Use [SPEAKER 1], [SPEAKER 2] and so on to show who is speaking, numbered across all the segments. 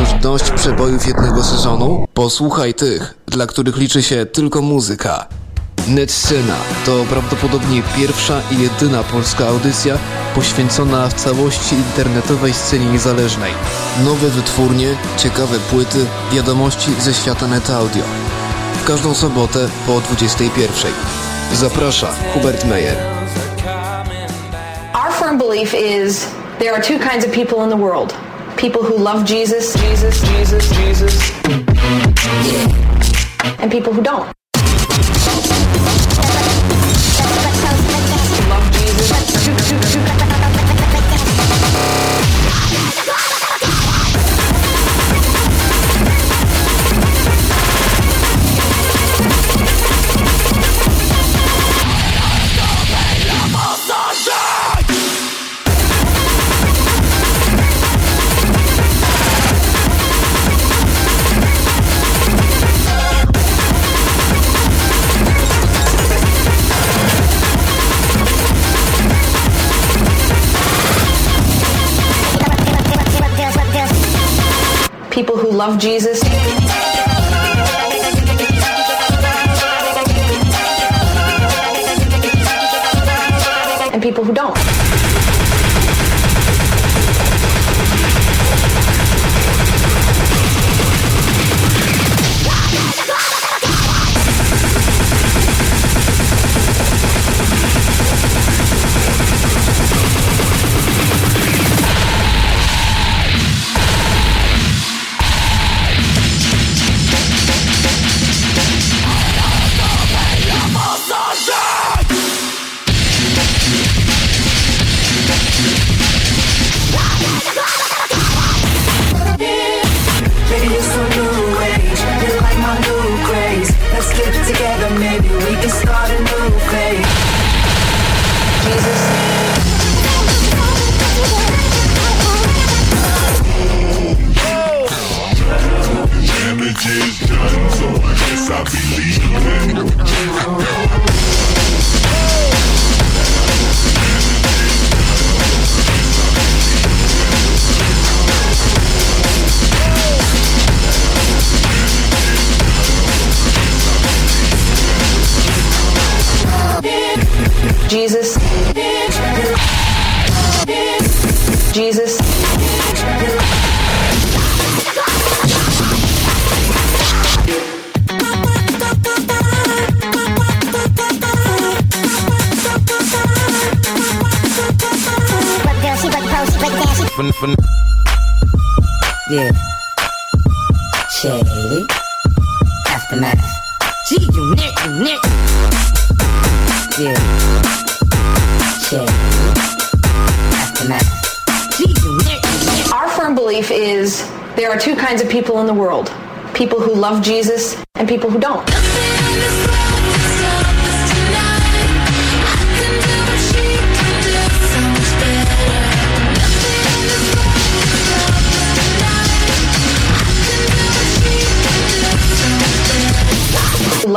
[SPEAKER 1] już dość przebojów jednego sezonu? Posłuchaj tych, dla których liczy się tylko muzyka. Netscena to prawdopodobnie pierwsza i jedyna polska audycja poświęcona w całości internetowej scenie niezależnej. Nowe wytwórnie, ciekawe płyty, wiadomości ze świata net audio. W każdą sobotę po 21. Zaprasza Hubert Meyer.
[SPEAKER 2] Our firm belief is there are two kinds of people in the world. People who love Jesus, Jesus, Jesus, Jesus, and people who don't. Love Jesus. And people who don't.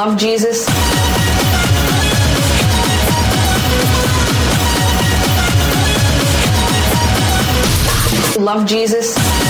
[SPEAKER 2] Love Jesus. Love Jesus.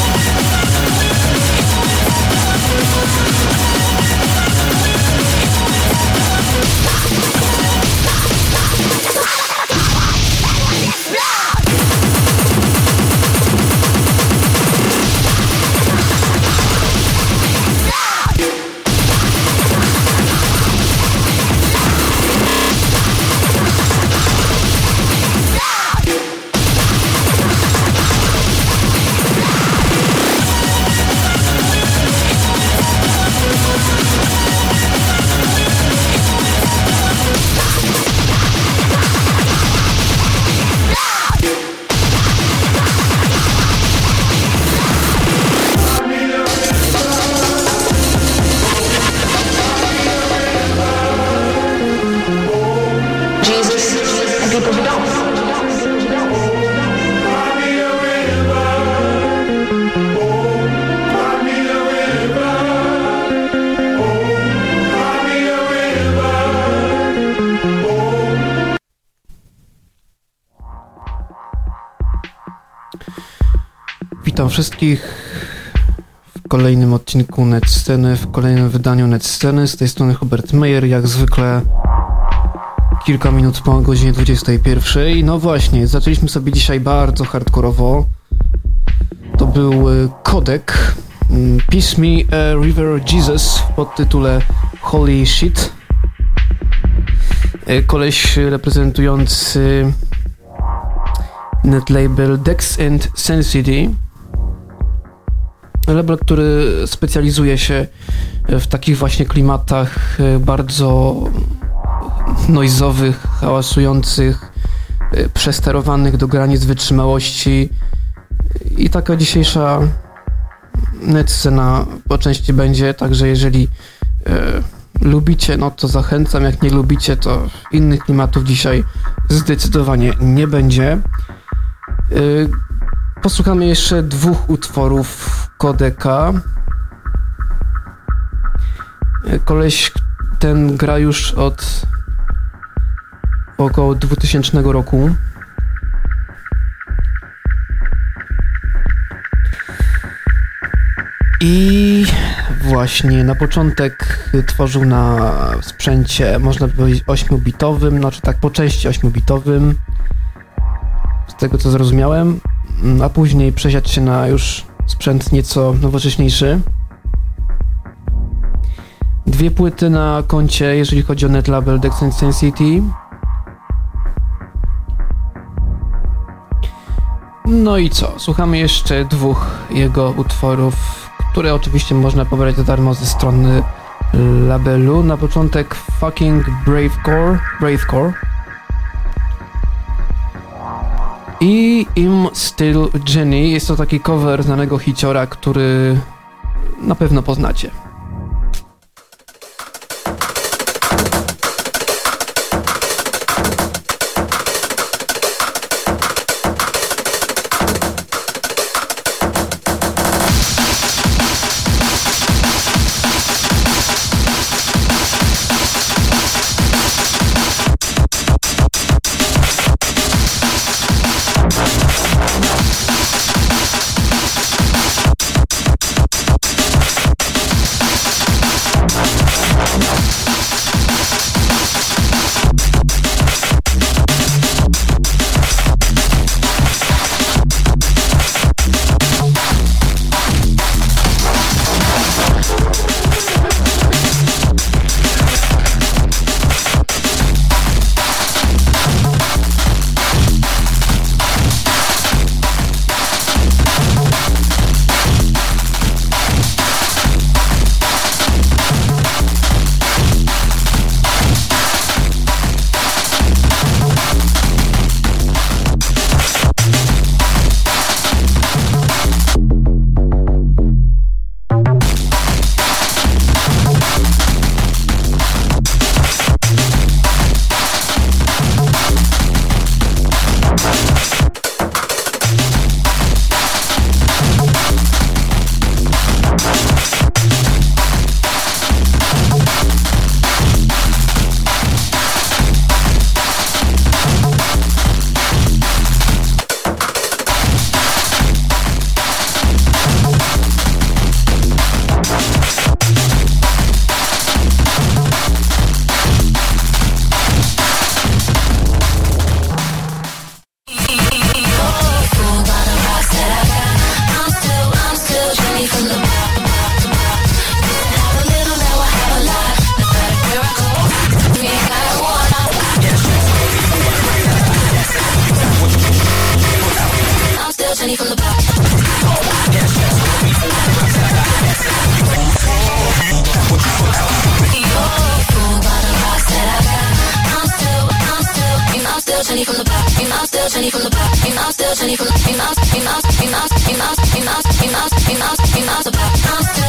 [SPEAKER 1] Wszystkich
[SPEAKER 3] w kolejnym odcinku Net Sceny, w kolejnym wydaniu Net Sceny. Z tej strony Hubert Meyer, jak zwykle kilka minut po godzinie 21. No właśnie, zaczęliśmy sobie dzisiaj bardzo hardkorowo. To był y, Kodek mm, Peace Me a River Jesus pod tytule Holy Shit. Y, koleś reprezentujący netlabel Dex and Sensity label, który specjalizuje się w takich właśnie klimatach e, bardzo noizowych, hałasujących, e, przesterowanych do granic wytrzymałości i taka dzisiejsza scena po części będzie, także jeżeli e, lubicie, no to zachęcam, jak nie lubicie, to innych klimatów dzisiaj zdecydowanie nie będzie. E, posłuchamy jeszcze dwóch utworów Kodeka. Koleś ten gra już od około 2000 roku. I właśnie na początek tworzył na sprzęcie, można powiedzieć, 8-bitowym, znaczy tak po części 8-bitowym, z tego co zrozumiałem, a później przesiadł się na już sprzęt nieco nowocześniejszy. Dwie płyty na koncie, jeżeli chodzi o netlabel Dex Intensity. No i co? Słuchamy jeszcze dwóch jego utworów, które oczywiście można pobrać za darmo ze strony labelu. Na początek Fucking Bravecore, Bravecore i Im Still Jenny. Jest to taki cover znanego hiciora, który na pewno poznacie.
[SPEAKER 4] honey from the block. Jenny from the block, I'm still Jenny from the block, I'm still Jenny from the block, I'm still Jenny from the block, I'm still Jenny from the block, I'm still Jenny from the block, I'm still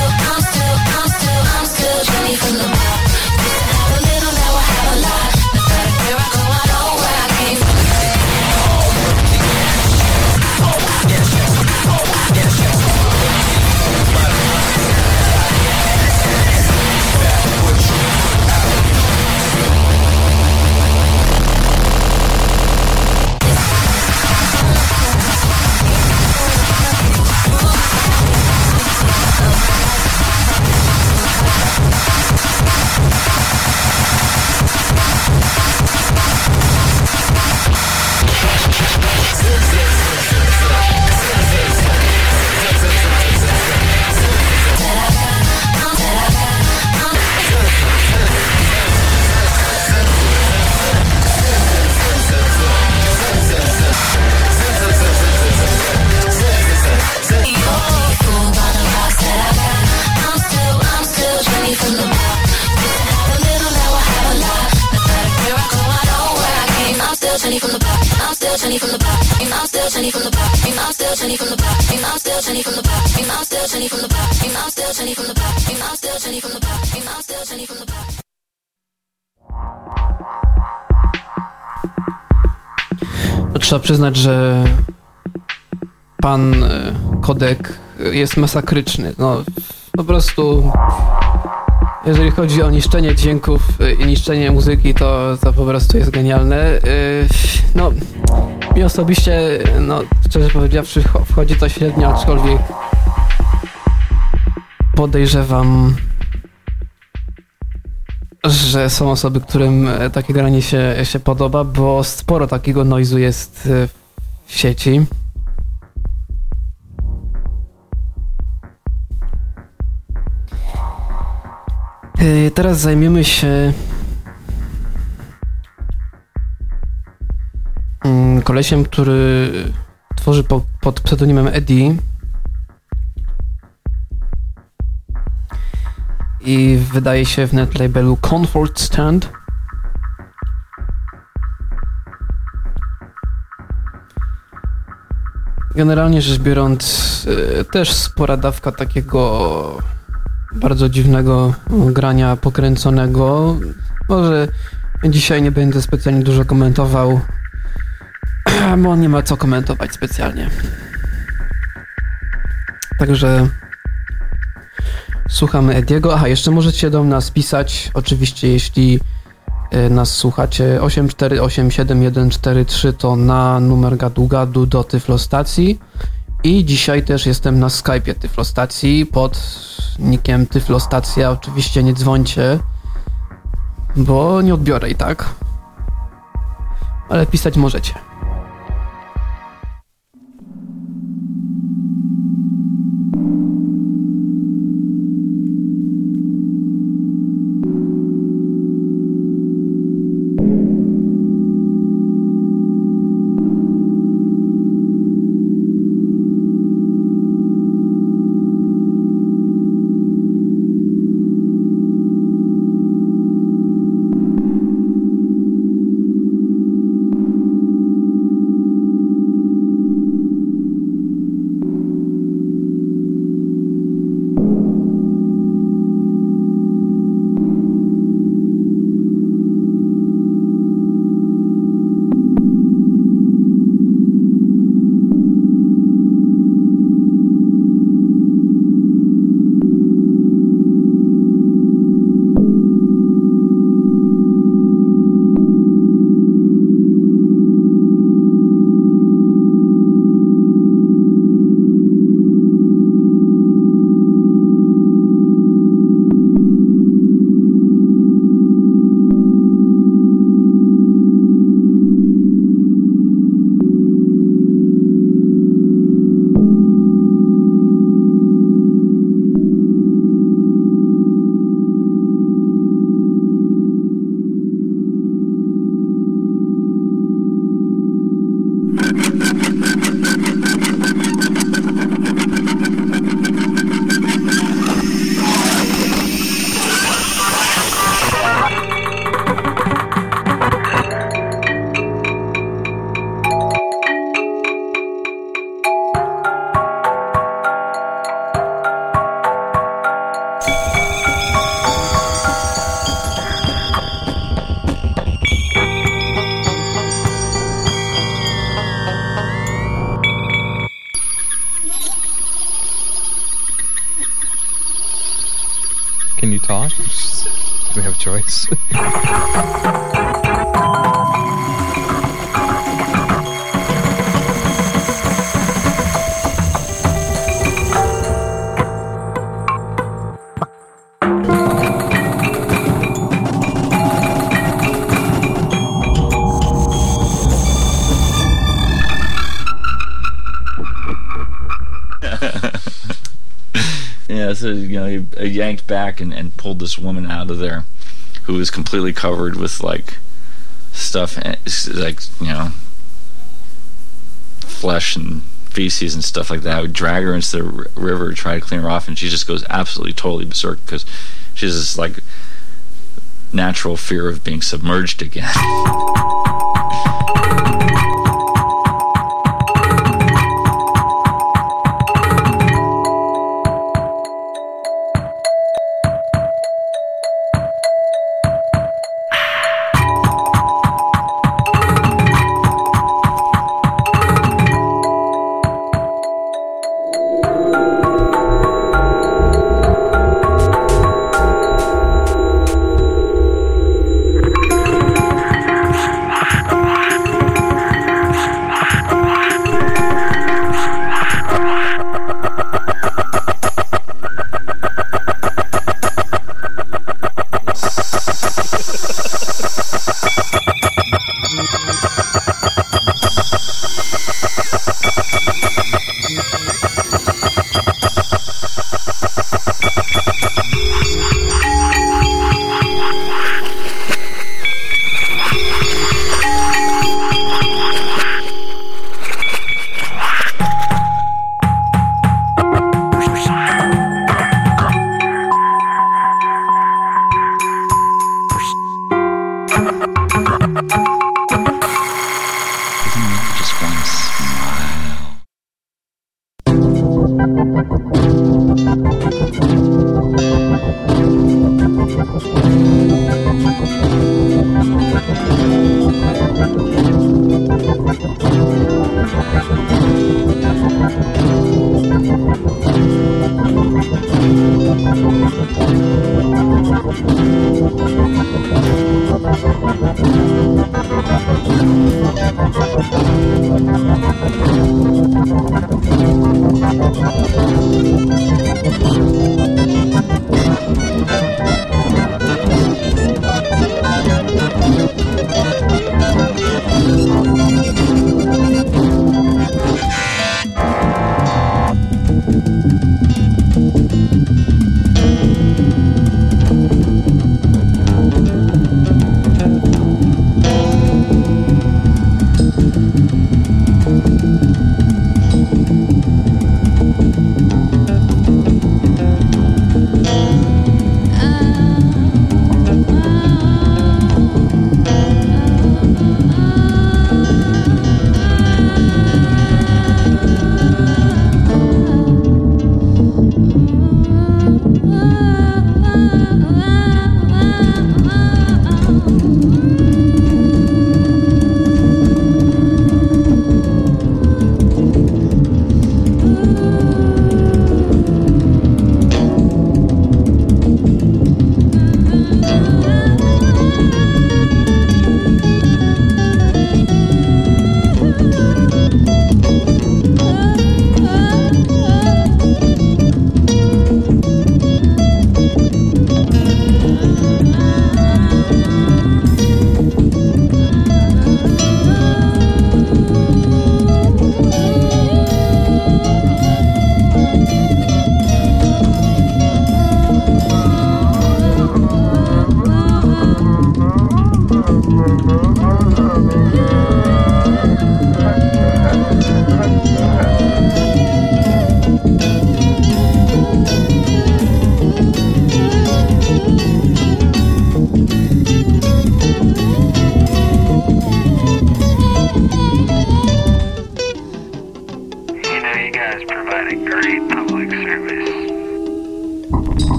[SPEAKER 3] przyznać, że pan e, Kodek jest masakryczny. No, po prostu jeżeli chodzi o niszczenie dźwięków e, i niszczenie muzyki, to, to po prostu jest genialne. E, no, mi osobiście, no, szczerze powiedziawszy, wchodzi to średnio, aczkolwiek podejrzewam, że są osoby, którym takie granie się, się podoba, bo sporo takiego noizu jest w sieci. E, teraz zajmiemy się mm, kolesiem, który tworzy po, pod pseudonimem Eddie. I wydaje się w netlabelu Comfort Stand. Generalnie rzecz biorąc, e, też spora dawka takiego bardzo dziwnego grania pokręconego. Może dzisiaj nie będę specjalnie dużo komentował, bo nie ma co komentować specjalnie. Także słuchamy Ediego. Aha, jeszcze możecie do nas pisać, oczywiście jeśli e, nas słuchacie 8487143 to na numer gadu gadu do Tyflostacji i dzisiaj też jestem na Skype'ie Tyflostacji pod nikiem Tyflostacja. Oczywiście nie dzwońcie, bo nie odbiorę i tak. Ale pisać możecie.
[SPEAKER 5] Yanked back and, and pulled this woman out of there who was completely covered with like stuff eh, like you know flesh and feces and stuff like that. I would drag her into the river, try to clean her off, and she just goes absolutely totally berserk because she has this like natural fear of being submerged again.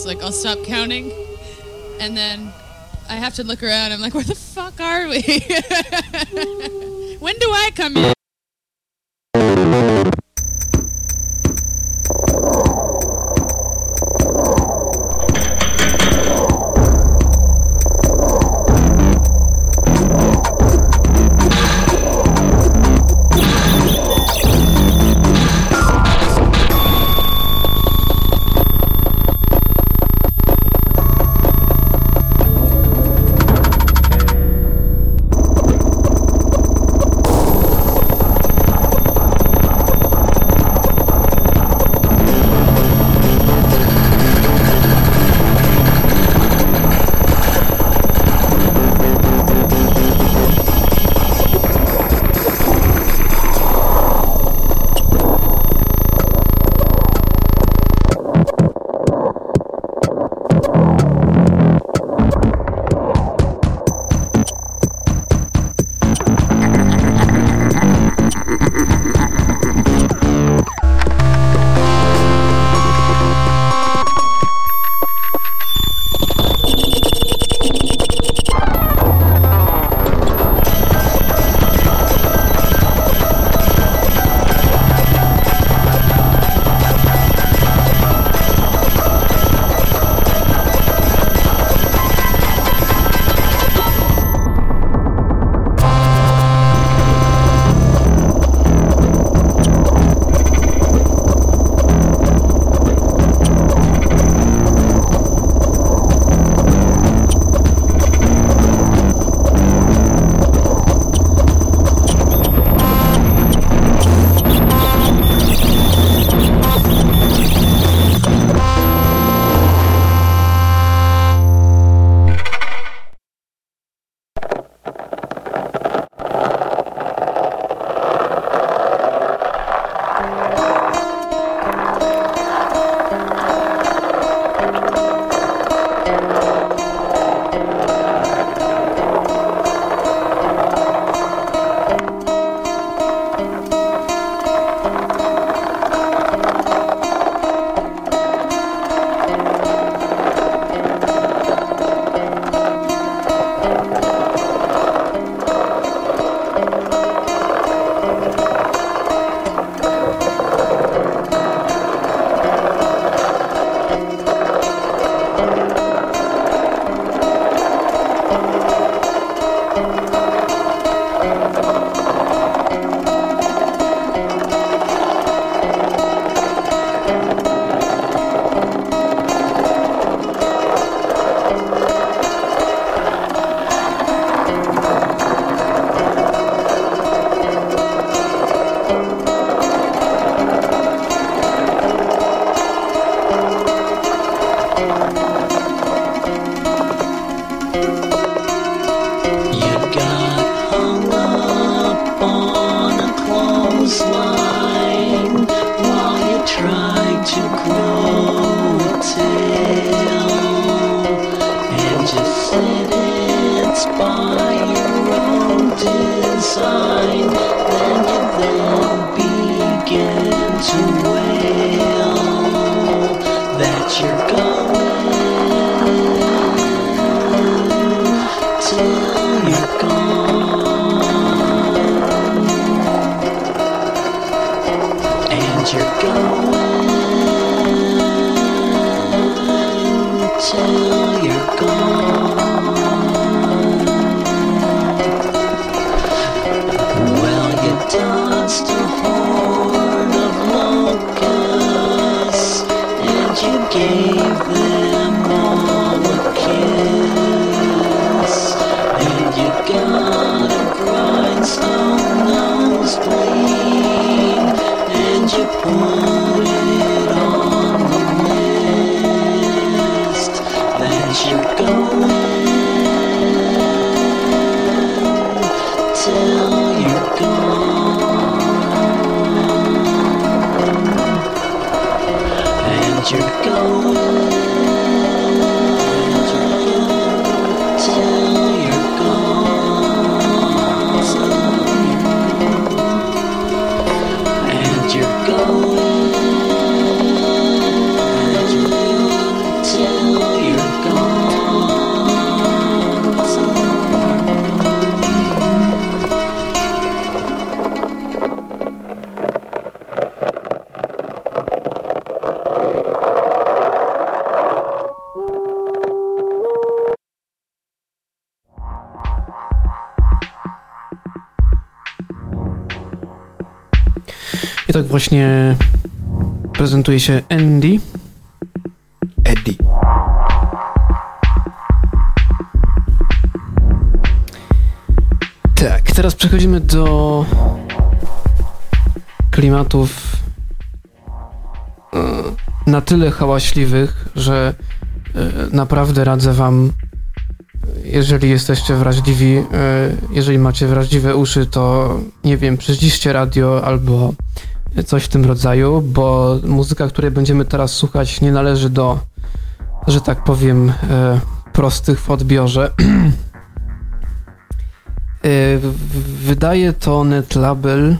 [SPEAKER 6] standards, like, I'll stop counting. And then I have to look around. I'm like, where the fuck are we? when do I come in?
[SPEAKER 3] Właśnie prezentuje się Andy. Eddie. Tak, teraz przechodzimy do klimatów e, na tyle hałaśliwych, że e, naprawdę radzę wam, jeżeli jesteście wrażliwi, e, jeżeli macie wrażliwe uszy, to nie wiem, przyciście radio albo coś w tym rodzaju, bo muzyka, której będziemy teraz słuchać, nie należy do, że tak powiem, e, prostych w odbiorze. E, Wydaje to net label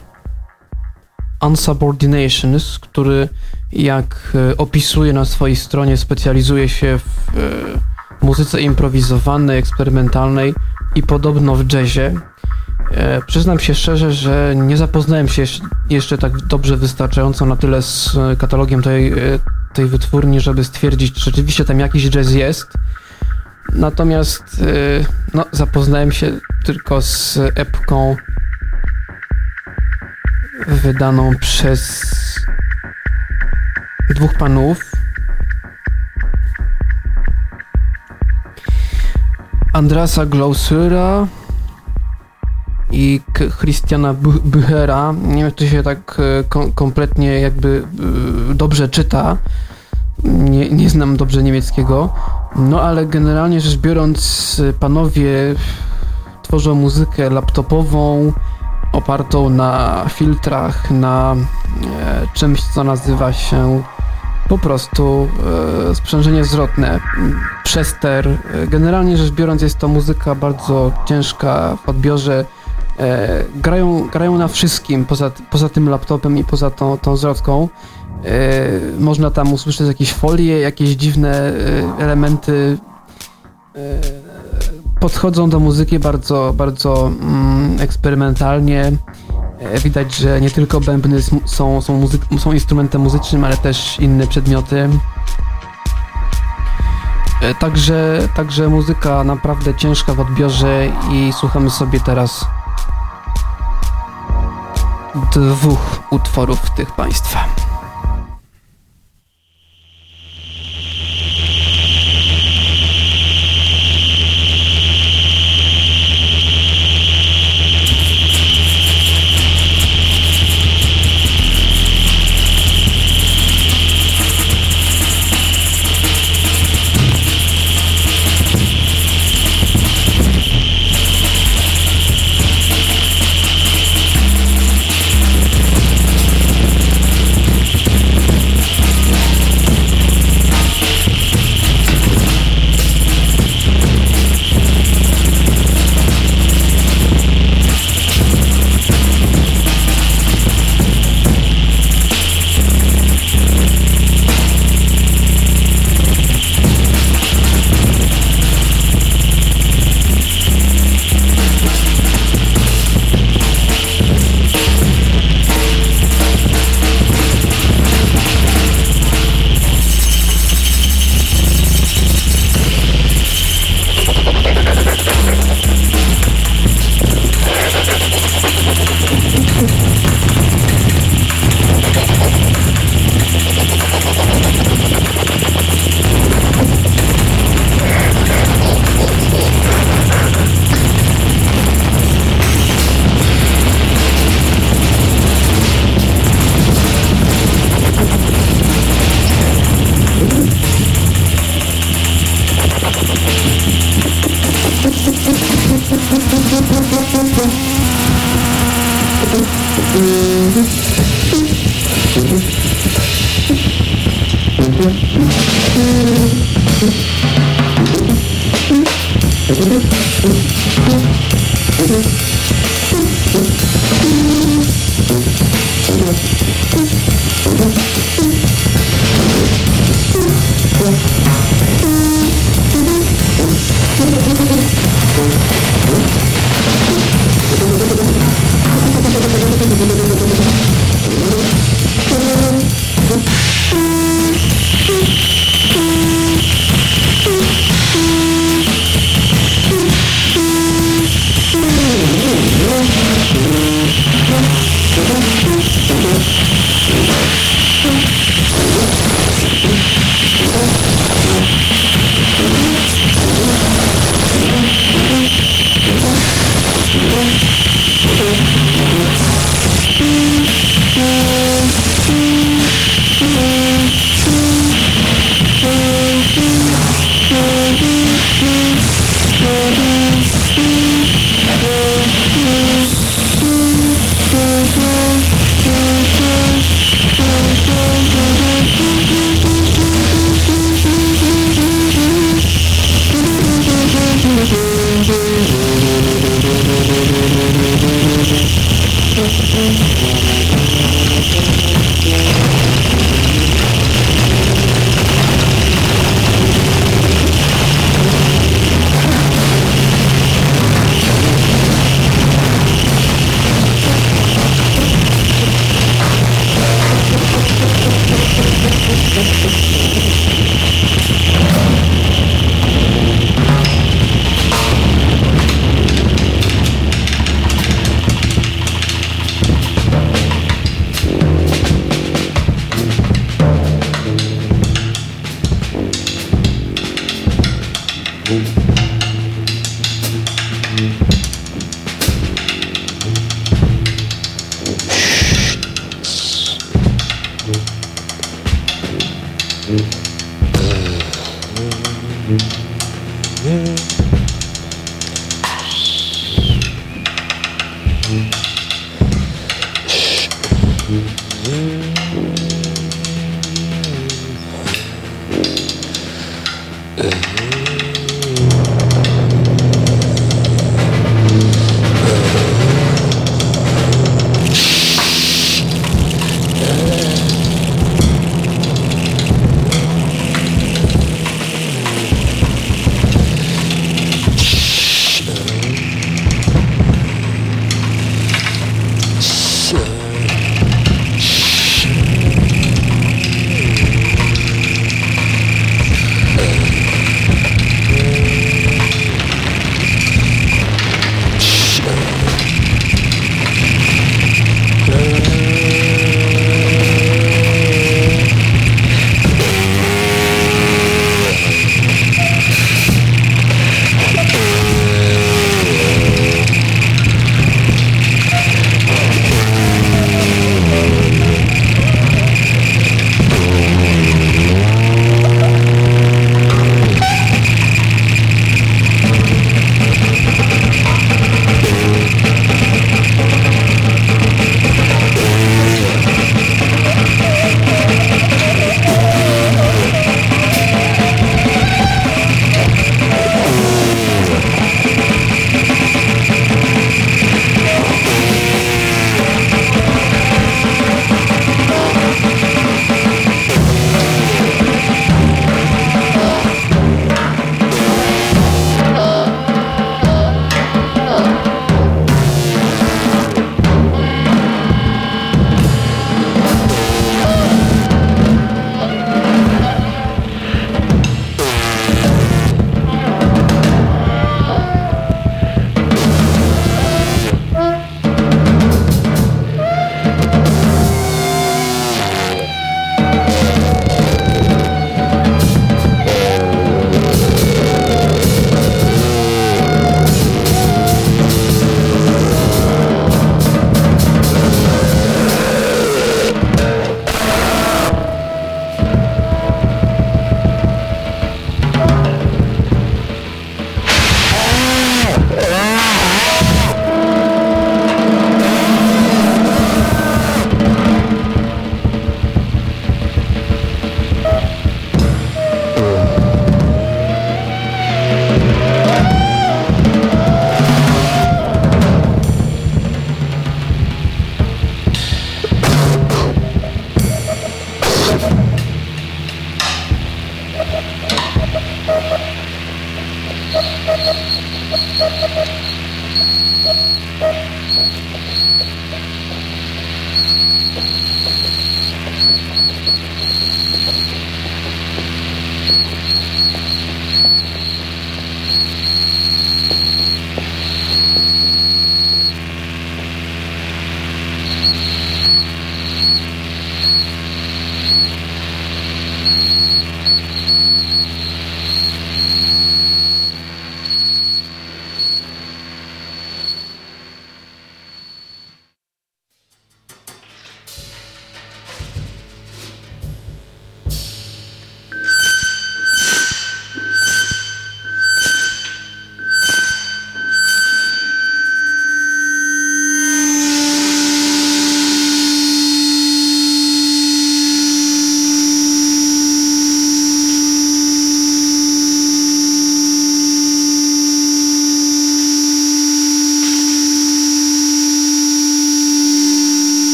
[SPEAKER 3] Unsubordinations, który jak e, opisuje na swojej stronie, specjalizuje się w muzyce improwizowanej, eksperymentalnej i podobno w jazzie. Przyznam się szczerze, że nie zapoznałem się jeszcze- tak dobrze wystarczająco na tyle z e, katalogiem tej, e, tej wytwórni, żeby stwierdzić, czy rzeczywiście tam jakiś jazz jest. Natomiast e, no, zapoznałem się tylko z epką wydaną przez dwóch panów. Andrasa Glausura i Christiana Büchera. Nie wiem, czy się tak e, kom- kompletnie jakby e, dobrze czyta. Nie, nie znam dobrze niemieckiego. No ale generalnie rzecz biorąc, e, panowie tworzą muzykę laptopową, opartą na filtrach, na e, czymś, co nazywa się po prostu e, sprzężenie zwrotne, przester. Generalnie rzecz biorąc jest to muzyka bardzo ciężka w odbiorze. E, grają, grają na wszystkim, poza, poza tym laptopem i poza tą, tą zwrotką. E, można tam usłyszeć jakieś folie, jakieś dziwne e, elementy. E, podchodzą do muzyki bardzo, bardzo mm, eksperymentalnie. E, Widać, że nie tylko bębny są, są, muzyk- są instrumentem muzycznym, ale też inne przedmioty. Także, także muzyka naprawdę ciężka w odbiorze i słuchamy sobie teraz dwóch utworów tych państwa.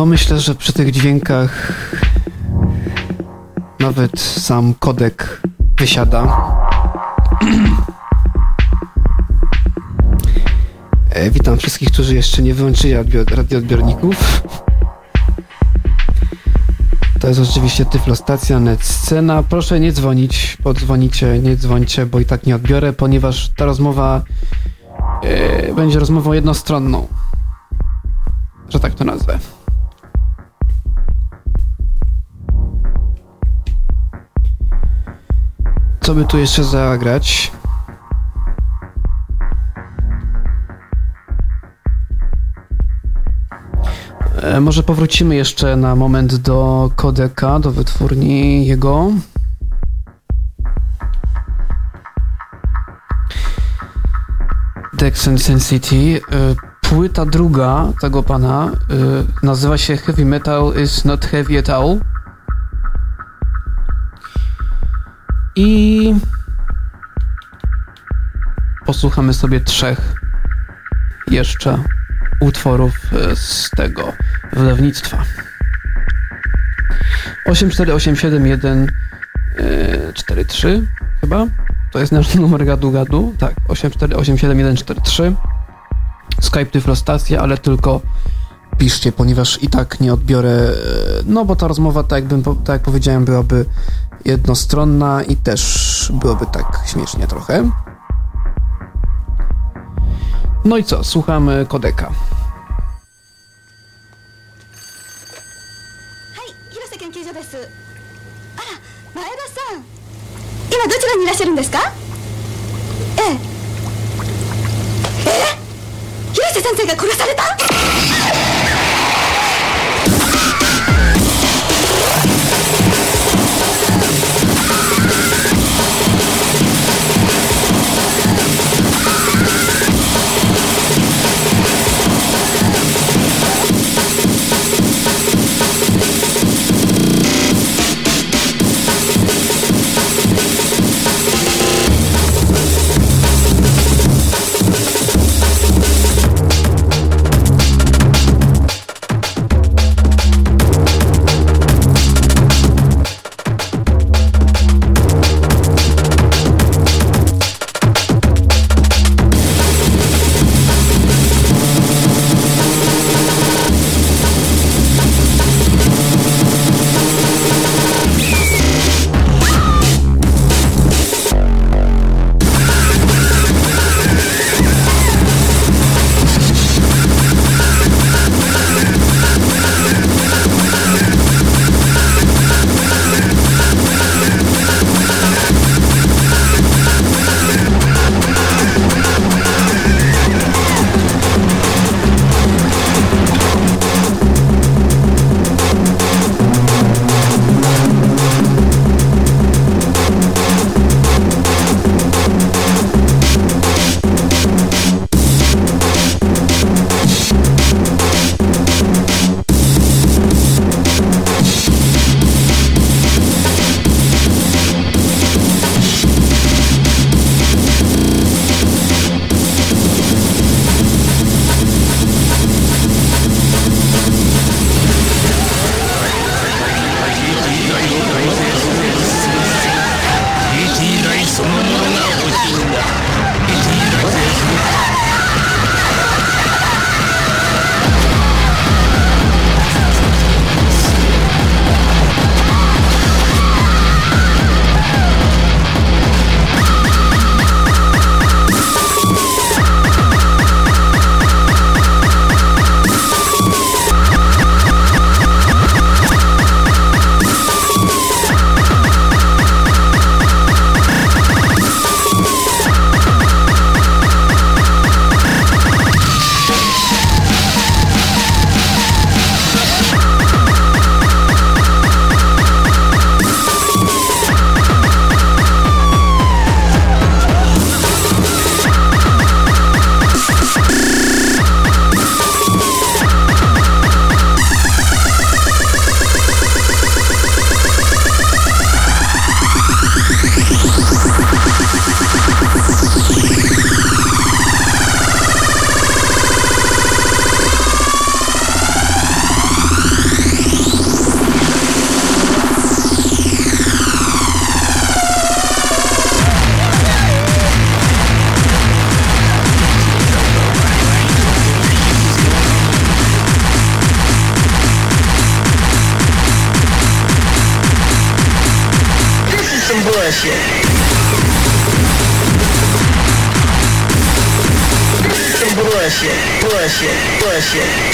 [SPEAKER 3] No myślę, że przy tych dźwiękach nawet sam kodek wysiada. E, witam wszystkich, którzy jeszcze nie wyłączyli odbior- radioodbiorników. To jest oczywiście Tyflostacja, net scena. Proszę nie dzwonić, podzwonicie, nie dzwońcie, bo i tak nie odbiorę, ponieważ ta rozmowa e, będzie rozmową jednostronną. Tu jeszcze zagrać? E, Może powrócimy jeszcze na moment do kodeka, do wytwórni jego. Dex and Sensity. E, Płyta druga tego pana e, nazywa się Heavy Metal is not heavy at all. I posłuchamy sobie trzech jeszcze utworów e, z tego wydawnictwa. 84871 43 chyba. To jest nasz numer gadu gadu. Tak, 8487143. Skype Tyflostacja, ale tylko piszcie, ponieważ i tak nie odbiorę, e, no bo ta rozmowa, tak, jakbym, tak jak powiedziałem, byłaby jednostronna i też byłoby tak śmiesznie trochę. No i co, słuchamy kodeka.
[SPEAKER 7] はい広瀬研究
[SPEAKER 8] bullshit, bullshit.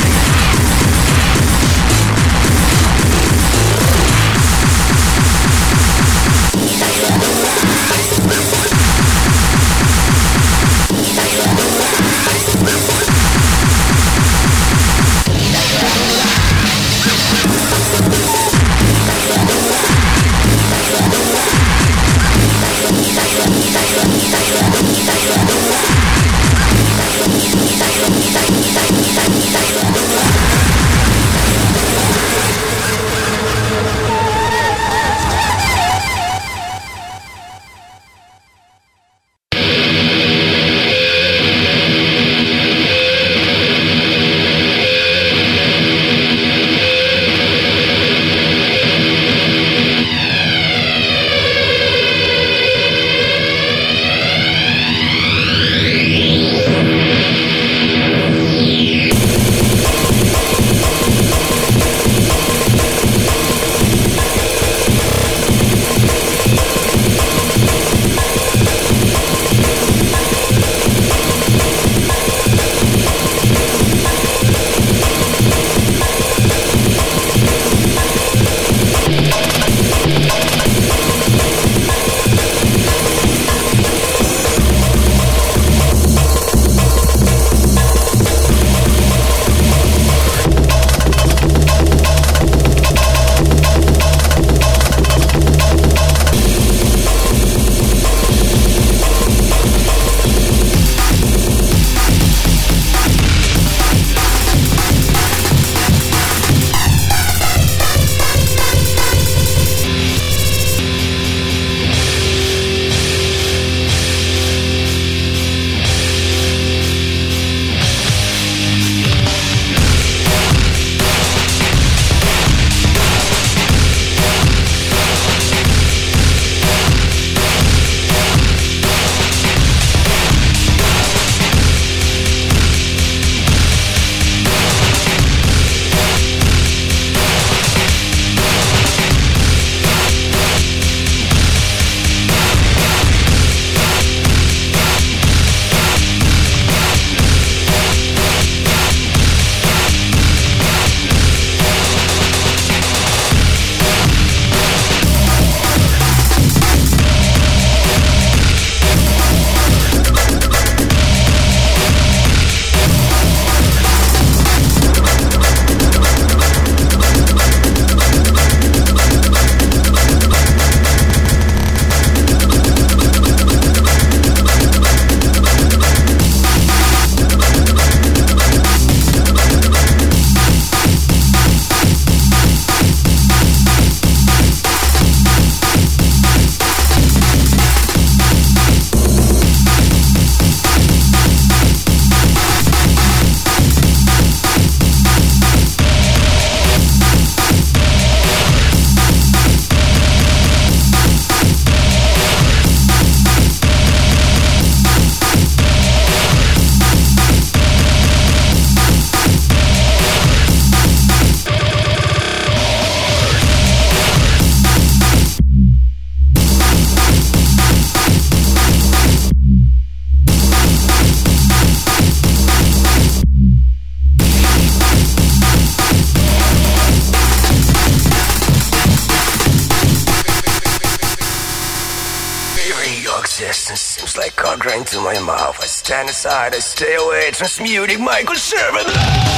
[SPEAKER 9] I I stay away, transmuting Michael Sherman.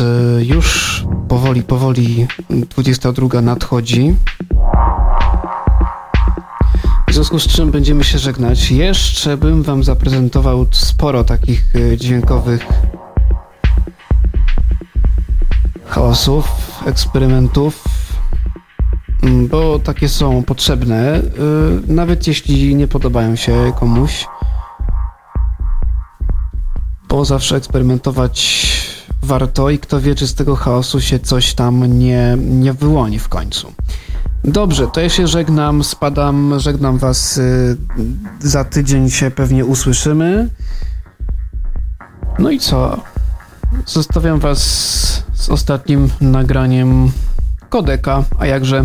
[SPEAKER 3] Y, już powoli, powoli 22 nadchodzi. W związku z czym będziemy się żegnać. Jeszcze bym Wam zaprezentował sporo takich y, dźwiękowych hałasów, eksperymentów, mm, bo takie są potrzebne, y, nawet jeśli nie podobają się komuś, bo zawsze eksperymentować warto i kto wie, czy z tego chaosu się coś tam nie, nie wyłoni w końcu. Dobrze, to ja się żegnam, spadam, żegnam Was. y, Za tydzień się pewnie usłyszymy. No i co? Zostawiam Was z ostatnim nagraniem kodeka, a jakże